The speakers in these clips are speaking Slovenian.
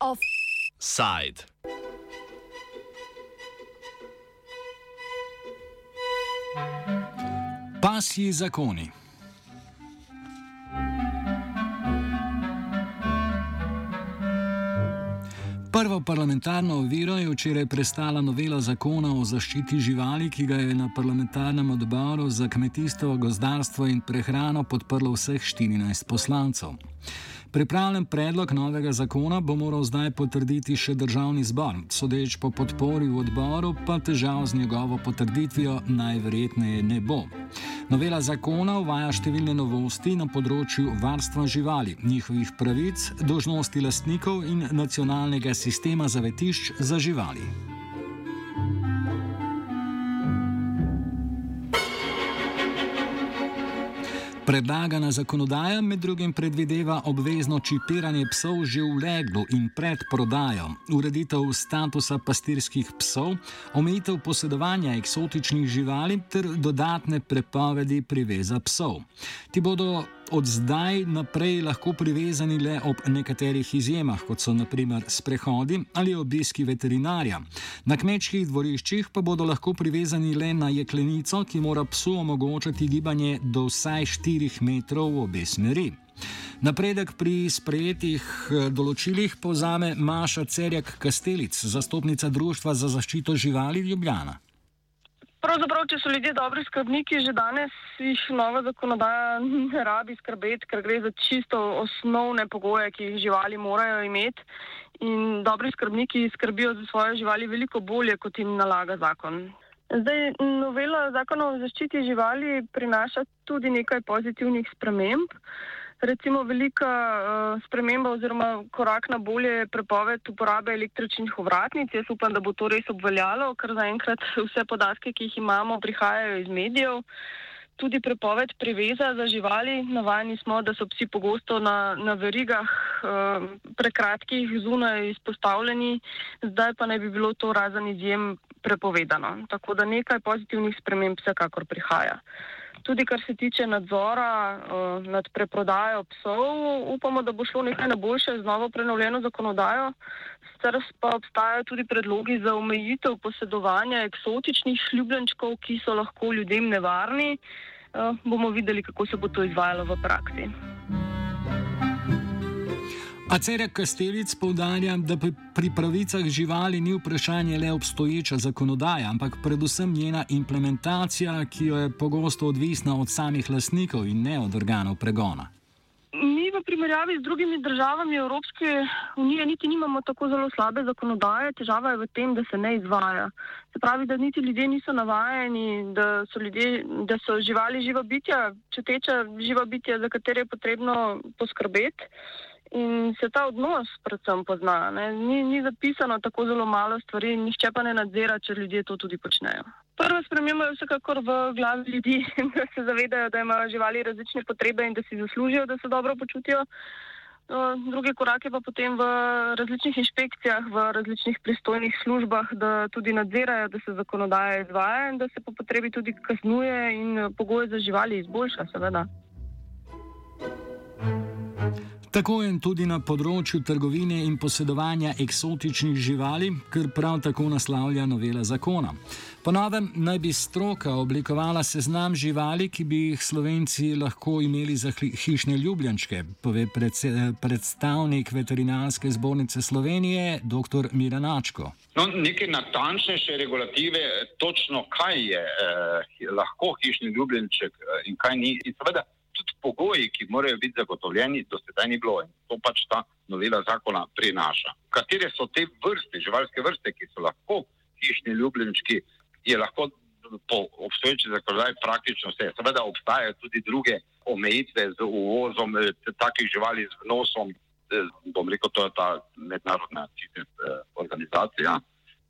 Offside. Pasji zakoni. Parlamentarno oviro je včeraj prestala novela zakona o zaščiti živali, ki ga je na parlamentarnem odboru za kmetijstvo, gozdarstvo in prehrano podprlo vseh 14 poslancev. Pripravljen predlog novega zakona bo moral zdaj potrditi še državni zbor, sodeč po podpori v odboru, pa težav z njegovo potrditvijo najverjetneje ne bo. Novela zakona uvaja številne novosti na področju varstva živali, njihovih pravic, dožnosti lastnikov in nacionalnega sistema zavetišč za živali. Predlagana zakonodaja med drugim predvideva obvezno čipiranje psov že v leglu in pred prodajo, ureditev statusa pastirskih psov, omejitev posedovanja eksotičnih živali ter dodatne prepovedi priveza psov. Ti bodo od zdaj naprej lahko privezani le ob nekaterih izjemah, kot so naprimer sprehodi ali obiski veterinarja. Na kmečkih dvoriščih pa bodo lahko privezani le na jeklenico, ki mora psu omogočati gibanje do vsaj 4 metrov v obe smeri. Napredek pri sprejetih eh, določilih povzame Maša Cerjak Kastelic, zastopnica Društva za zaščito živali Ljubljana. Pravzaprav, če so ljudje dobri skrbniki, že danes jih nova zakonodaja ne rabi skrbeti, ker gre za čisto osnovne pogoje, ki jih živali morajo imeti. In dobri skrbniki skrbijo za svoje živali veliko bolje, kot jim nalaga zakon. Zdaj, novela zakona o zaščiti živali prinaša tudi nekaj pozitivnih sprememb. Recimo velika uh, sprememba oziroma korak na bolje je prepoved uporabe električnih ovratnic. Jaz upam, da bo to res obveljalo, ker zaenkrat vse podatke, ki jih imamo, prihajajo iz medijev. Tudi prepoved priveza za živali. Navajeni smo, da so psi pogosto na, na verigah uh, prekratkih zunaj izpostavljeni, zdaj pa naj bi bilo to razen izjem prepovedano. Tako da nekaj pozitivnih sprememb vsekakor prihaja. Uh, Tudi kar se tiče nadzora uh, nad preprodajo psov, upamo, da bo šlo nekaj na boljše z novo prenovljeno zakonodajo. Sicer pa obstajajo tudi predlogi za omejitev posedovanja eksotičnih ljubljenčkov, ki so lahko ljudem nevarni. Uh, bomo videli, kako se bo to izvajalo v praksi. Acerja Kastelic povdarja, da pri pravicah živali ni vprašanje le obstoječa zakonodaja, ampak predvsem njena implementacija, ki jo je pogosto odvisna od samih lasnikov in ne od organov pregona. Mi v primerjavi z drugimi državami Evropske unije niti nimamo tako zelo slabe zakonodaje, težava je v tem, da se ne izvaja. Se pravi, da niti ljudje niso navajeni, da so, ljudje, da so živali živa bitja, čuteča živa bitja, za katere je potrebno poskrbeti in se ta odnos predvsem pozna. Ni, ni zapisano tako zelo malo stvari, nišče pa ne nadzira, če ljudje to tudi počnejo. Prva sprememba je vsekakor v glavi ljudi, da se zavedajo, da imajo živali različne potrebe in da si zaslužijo, da se dobro počutijo. Drugi korak je pa potem v različnih inšpekcijah, v različnih pristojnih službah, da tudi nadzirajo, da se zakonodaja izvaja in da se po potrebi tudi kaznuje in pogoje za živali izboljša, seveda. Tako je tudi na področju trgovine in posedovanja eksotičnih živali, kar prav tako naslavlja novela zakona. Po novem naj bi stroka oblikovala seznam živali, ki bi jih slovenci lahko imeli za hišne ljubljenčke, pove predstavnik veterinarske zbornice Slovenije, dr. Miranačko. No, neke natančnejše regulative, točno kaj je eh, lahko hišni ljubljenček eh, in kaj ni. In seveda, tudi pogoji, ki morajo biti zagotovljeni, do sedaj ni bilo in to pač ta novela zakona prinaša. Katere so te vrste, živalske vrste, ki so lahko hišni ljubljenčki, je lahko po obstoječi zakonodaji praktično vse. Seveda obstajajo tudi druge omejitve z uvozom eh, takih živali z vnosom, eh, bom rekel, to je ta mednarodna eh, organizacija,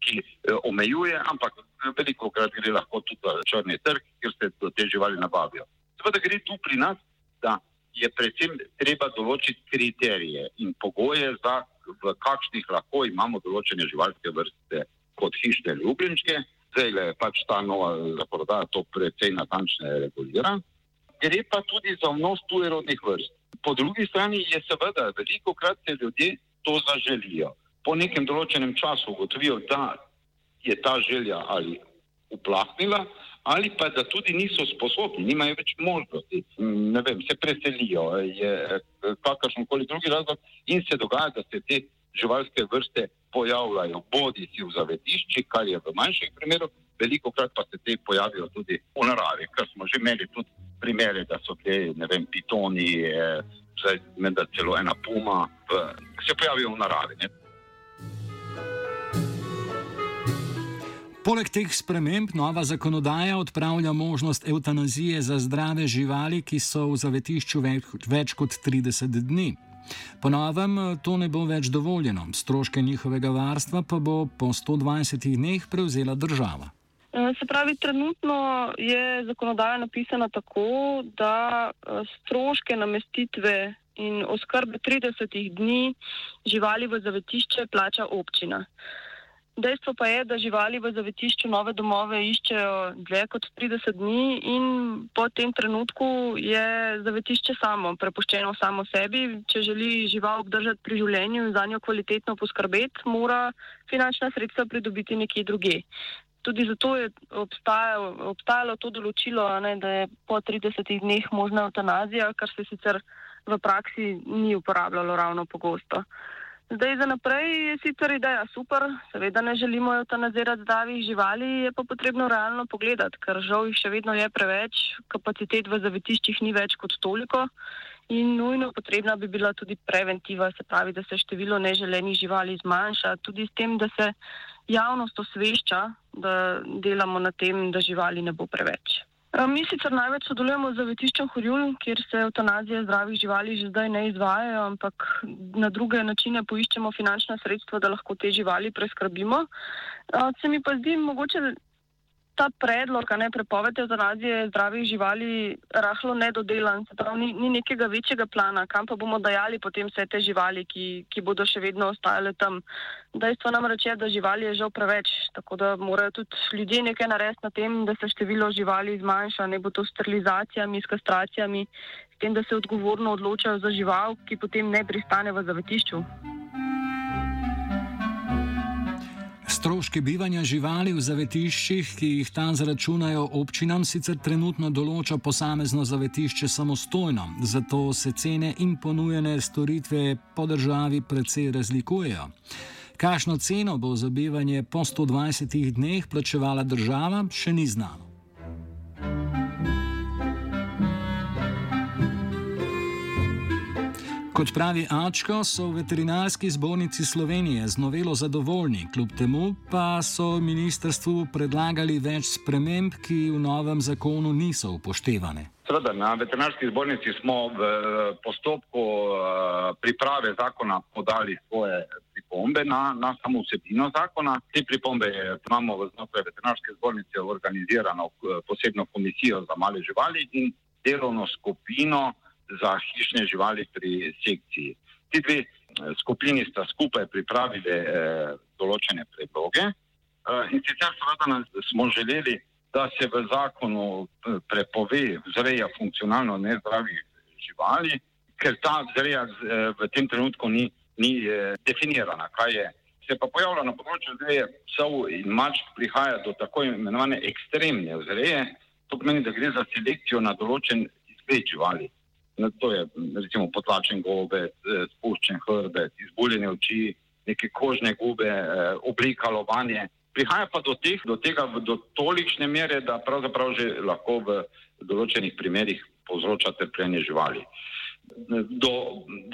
ki omejuje, ampak veliko krat gre lahko tudi črni trg, kjer se te živali nabavijo. Seveda gre tu pri nas, da je predvsem treba določiti kriterije in pogoje, za, v kakšnih lahko imamo določene živalske vrste kot hišne ljubljenčke zdaj le pač ta nova zakonodaja to precej natančne regulira. Gre pa tudi za vnos tujerodnih vrst. Po drugi strani je seveda veliko krat se ljudje to zaželijo. Po nekem določenem času ugotovijo, da je ta želja ali uplahnila, ali pa da tudi niso sposobni, nimajo več možnosti, ne vem, se preselijo, je kakršen koli drugi razlog in se dogaja, da se te živalske vrste pojavljajo bodi si v zavetišči, kar je v manjših primerih, veliko krat pa se te pojavijo tudi v naravi, ker smo že imeli tudi primere, da so te, ne vem, pitoni, eh, zdaj med da celo ena puma, v, se pojavijo v naravi. Ne. Poleg teh sprememb nova zakonodaja odpravlja možnost eutanazije za zdrave živali, ki so v zavetišču več, več kot 30 dni. Po novem to ne bo več dovoljeno, stroške njihovega varstva pa bo po 120 dneh prevzela država. Eh, se pravi, trenutno je zakonodaja napisana tako, da eh, stroške namestitve in oskrbe 30 dni živali v zavetišče plača občina. Dejstvo pa je, da živali v zavetišču nove domove iščejo dlje kot 30 dni in po tem trenutku je zavetišče samo, prepuščeno samo sebi. Če želi žival obdržati pri življenju in za njo kvalitetno poskrbeti, mora finančna sredstva pridobiti nekje druge. Tudi zato je obstajalo, obstajalo to določilo, ne, da je po 30 dneh možna eutanazija, kar se sicer v praksi ni uporabljalo ravno pogosto. Zdaj, za naprej je sicer ideja super, seveda ne želimo eutanazirati zdravih živali, je pa potrebno realno pogledati, ker žal jih še vedno je preveč, kapacitet v zavetiščih ni več kot toliko in nujno potrebna bi bila tudi preventiva, se pravi, da se število neželenih živali zmanjša, tudi s tem, da se javnost osvešča, da delamo na tem, da živali ne bo preveč. Eh, mi sicer največ sodelujemo z zavetiščem Horjul, kjer se eutanazije zdravih živali že zdaj ne izvajajo, ampak na druge načine poiščemo finančna sredstva, da lahko te živali preskrbimo. Eh, se mi pa zdi mogoče ta predlog, ne prepoved eutanazije zdravih živali, rahlo nedodelan, se pravi, ni, ni nekega večjega plana, kam pa bomo dajali potem vse te živali, ki, ki bodo še vedno ostajale tam. Dejstvo nam reče, da živali je žal preveč, tako da morajo tudi ljudje nekaj narediti na tem, da se število živali zmanjša, ne bo to sterilizacijami, s kastracijami, s tem, da se odgovorno odločajo za žival, ki potem ne pristane v zavetišču. Stroške bivanja živali v zavetiščih, ki jih tam zračunajo občinam, sicer trenutno določa posamezno zavetišče samostojno, zato se cene in ponujene storitve po državi precej razlikujejo. Kakšno ceno bo za bivanje po 120 dneh plačevala država, še ni znano. Kot pravi Ačko, so v veterinarski zbornici Slovenije z novelo zadovoljni, kljub temu pa so ministrstvu predlagali več sprememb, ki v novem zakonu niso upoštevane. Seveda, na veterinarski zbornici smo v postopku uh, priprave zakona podali svoje pripombe na, na samo vsebino zakona. Te pripombe imamo znotraj veterinarske zbornice organizirano uh, posebno komisijo za male živali in delovno skupino za hišne živali pri sekciji. Ti dve eh, skupini sta skupaj pripravili eh, določene predloge eh, in sicer seveda smo želeli, da se v zakonu eh, prepove vzreja funkcionalno nezdravih živali, ker ta vzreja eh, v tem trenutku ni, ni eh, definirana, kaj je. Se pa pojavlja na področju vzreje psov in mačk, prihaja do tako imenovane ekstremne vzreje, to pomeni, da gre za selekcijo na določen izgled živali. To je recimo potlačen gobe, spuščen hrbet, izbuljene oči, neke kožne gube, eh, oblika lovanje. Prihaja pa do, teh, do tega do tolikšne mere, da pravzaprav že lahko v določenih primerjih povzroča trpljenje živali.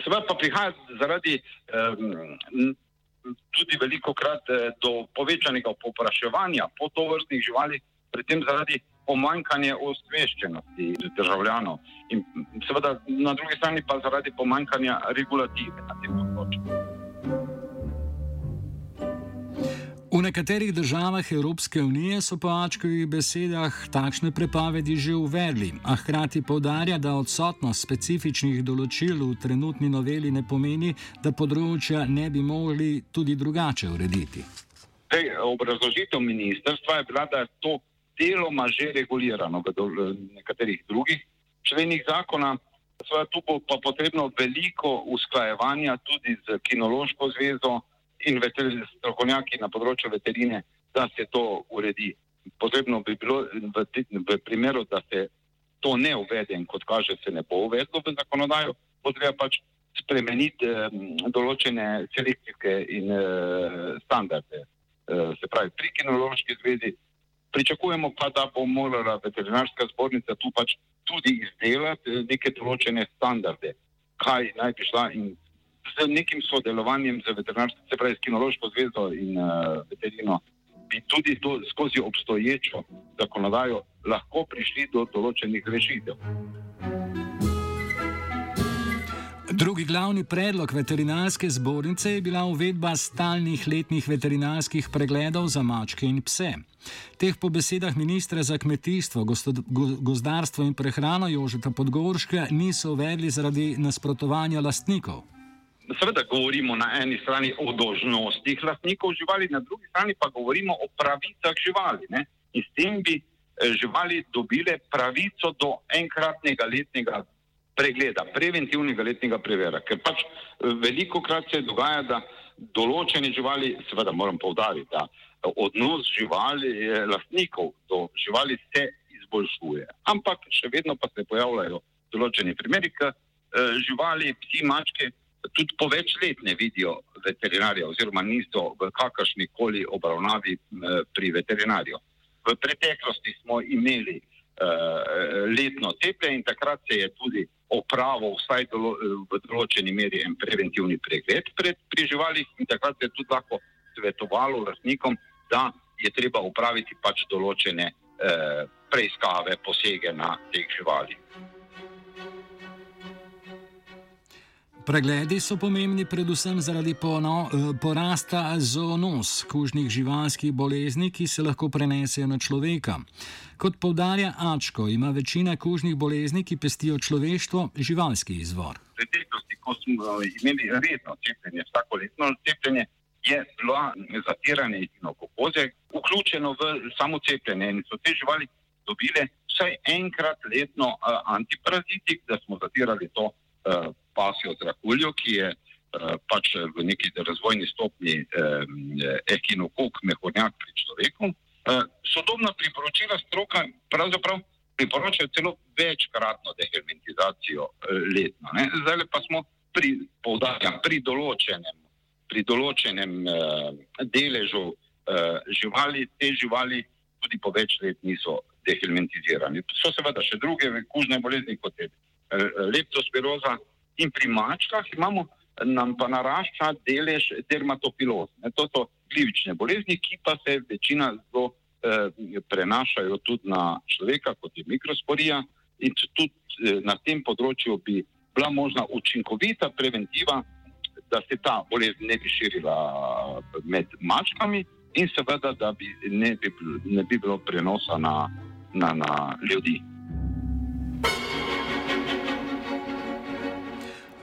Seveda pa prihaja zaradi um, tudi veliko krat eh, do povečanega popraševanja po to vrstnih živali, predtem zaradi pomankanje osveščenosti državljanov in seveda na drugi strani pa zaradi pomankanja regulative na tem področju. V nekaterih državah Evropske unije so po Ačkovih besedah takšne prepovedi že uvedli, a hkrati povdarja, da odsotnost specifičnih določil v trenutni noveli ne pomeni, da področja ne bi mogli tudi drugače urediti. Obrazložitev ministrstva je bila, da je to deloma že regulirano v nekaterih drugih členih zakona. Sveda tu bo pa potrebno veliko usklajevanja tudi z kinološko zvezo in strokovnjaki na področju veterine, da se to uredi. Potrebno bi bilo v, v primeru, da se to ne uvede in kot kaže se ne bo uvedlo v zakonodajo, potrebno pač spremeniti eh, določene selekcijske in eh, standarde. Eh, se pravi, pri kinološki zvezi pričakujemo pa, da bo morala veterinarska zbornica tu pač tudi izdelati eh, neke določene standarde, kaj naj bi šla in z nekim sodelovanjem z veterinarsko, se pravi, s kinološko zvezo in uh, veterino, bi tudi to, skozi obstoječo zakonodajo lahko prišli do določenih rešitev. Drugi glavni predlog veterinarske zbornice je bila uvedba stalnih letnih veterinarskih pregledov za mačke in pse. Teh po besedah ministra za kmetijstvo, gozdarstvo in prehrano Jožeta Podgorška niso uvedli zaradi nasprotovanja lastnikov. Seveda govorimo na eni strani o dožnostih lastnikov živali, na drugi strani pa govorimo o pravicah živali. Ne? In s tem bi eh, živali dobile pravico do enkratnega letnega pregleda, preventivnega letnega prevera. Ker pač eh, veliko krat se dogaja, da določene živali, seveda moram povdariti, da odnos živali, lastnikov do živali se izboljšuje. Ampak še vedno pa se pojavljajo določeni primeri, ker eh, živali, psi, mačke tudi po več let ne vidijo veterinarja oziroma niso v kakršni koli obravnavi eh, pri veterinarju. V preteklosti smo imeli letno cepljenje in takrat se je tudi opravil vsaj dolo, v določeni meri en preventivni pregled pred, pri živalih in takrat se je tudi lahko svetovalo lastnikom, da je treba upraviti pač določene uh, preiskave, posege na teh živalih. Pregledi so pomembni predvsem zaradi pono, eh, porasta zoonos, kužnih živalskih bolezni, ki se lahko prenesejo na človeka. Kot povdarja Ačko, ima večina kužnih bolezni, ki pestijo človeštvo, živalski izvor. V preteklosti, ko smo imeli redno cepljenje, vsako letno cepljenje, je bilo zatiranje etinokokoze vključeno v samo cepljenje in so te živali dobile vsaj enkrat letno uh, antiparazitik, da smo zatirali to. Uh, pasjo trakuljo, ki je pač v neki razvojni stopni ekinokok, um, mehurnjak pri človeku. Uh, sodobna priporočila stroka pravzaprav priporočajo celo večkratno dehelmintizacijo uh, letno. Ne? Zdaj pa smo pri, povdarjam, pri določenem, pri določenem uh, deležu uh, živali, te živali tudi po več let niso dehelmintizirani. So seveda še druge kužne bolezni, kot je leptospiroza, in pri mačkah imamo, nam pa narašča delež dermatofiloz. Ne, to so glivične bolezni, ki pa se večina zelo eh, prenašajo tudi na človeka, kot je mikrosporija. In tudi eh, na tem področju bi bila možna učinkovita preventiva, da se ta bolezen ne bi širila med mačkami, in seveda, da bi ne bi, ne bi bilo prenosa na, na, na ljudi.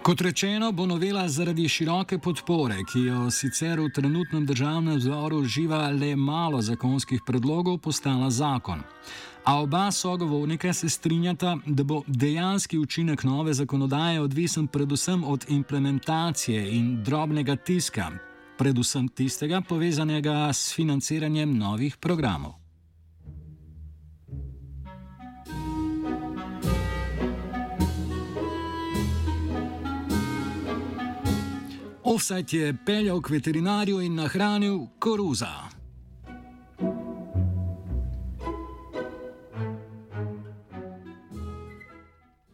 Kot rečeno, bo novela zaradi široke podpore, ki jo sicer v trenutnem državnem zboru živa le malo zakonskih predlogov, postala zakon. A oba sogovornika se strinjata, da bo dejanski učinek nove zakonodaje odvisen predvsem od implementacije in drobnega tiska, predvsem tistega povezanega s financiranjem novih programov. Offset je peljal k veterinarju in nahranil koruza.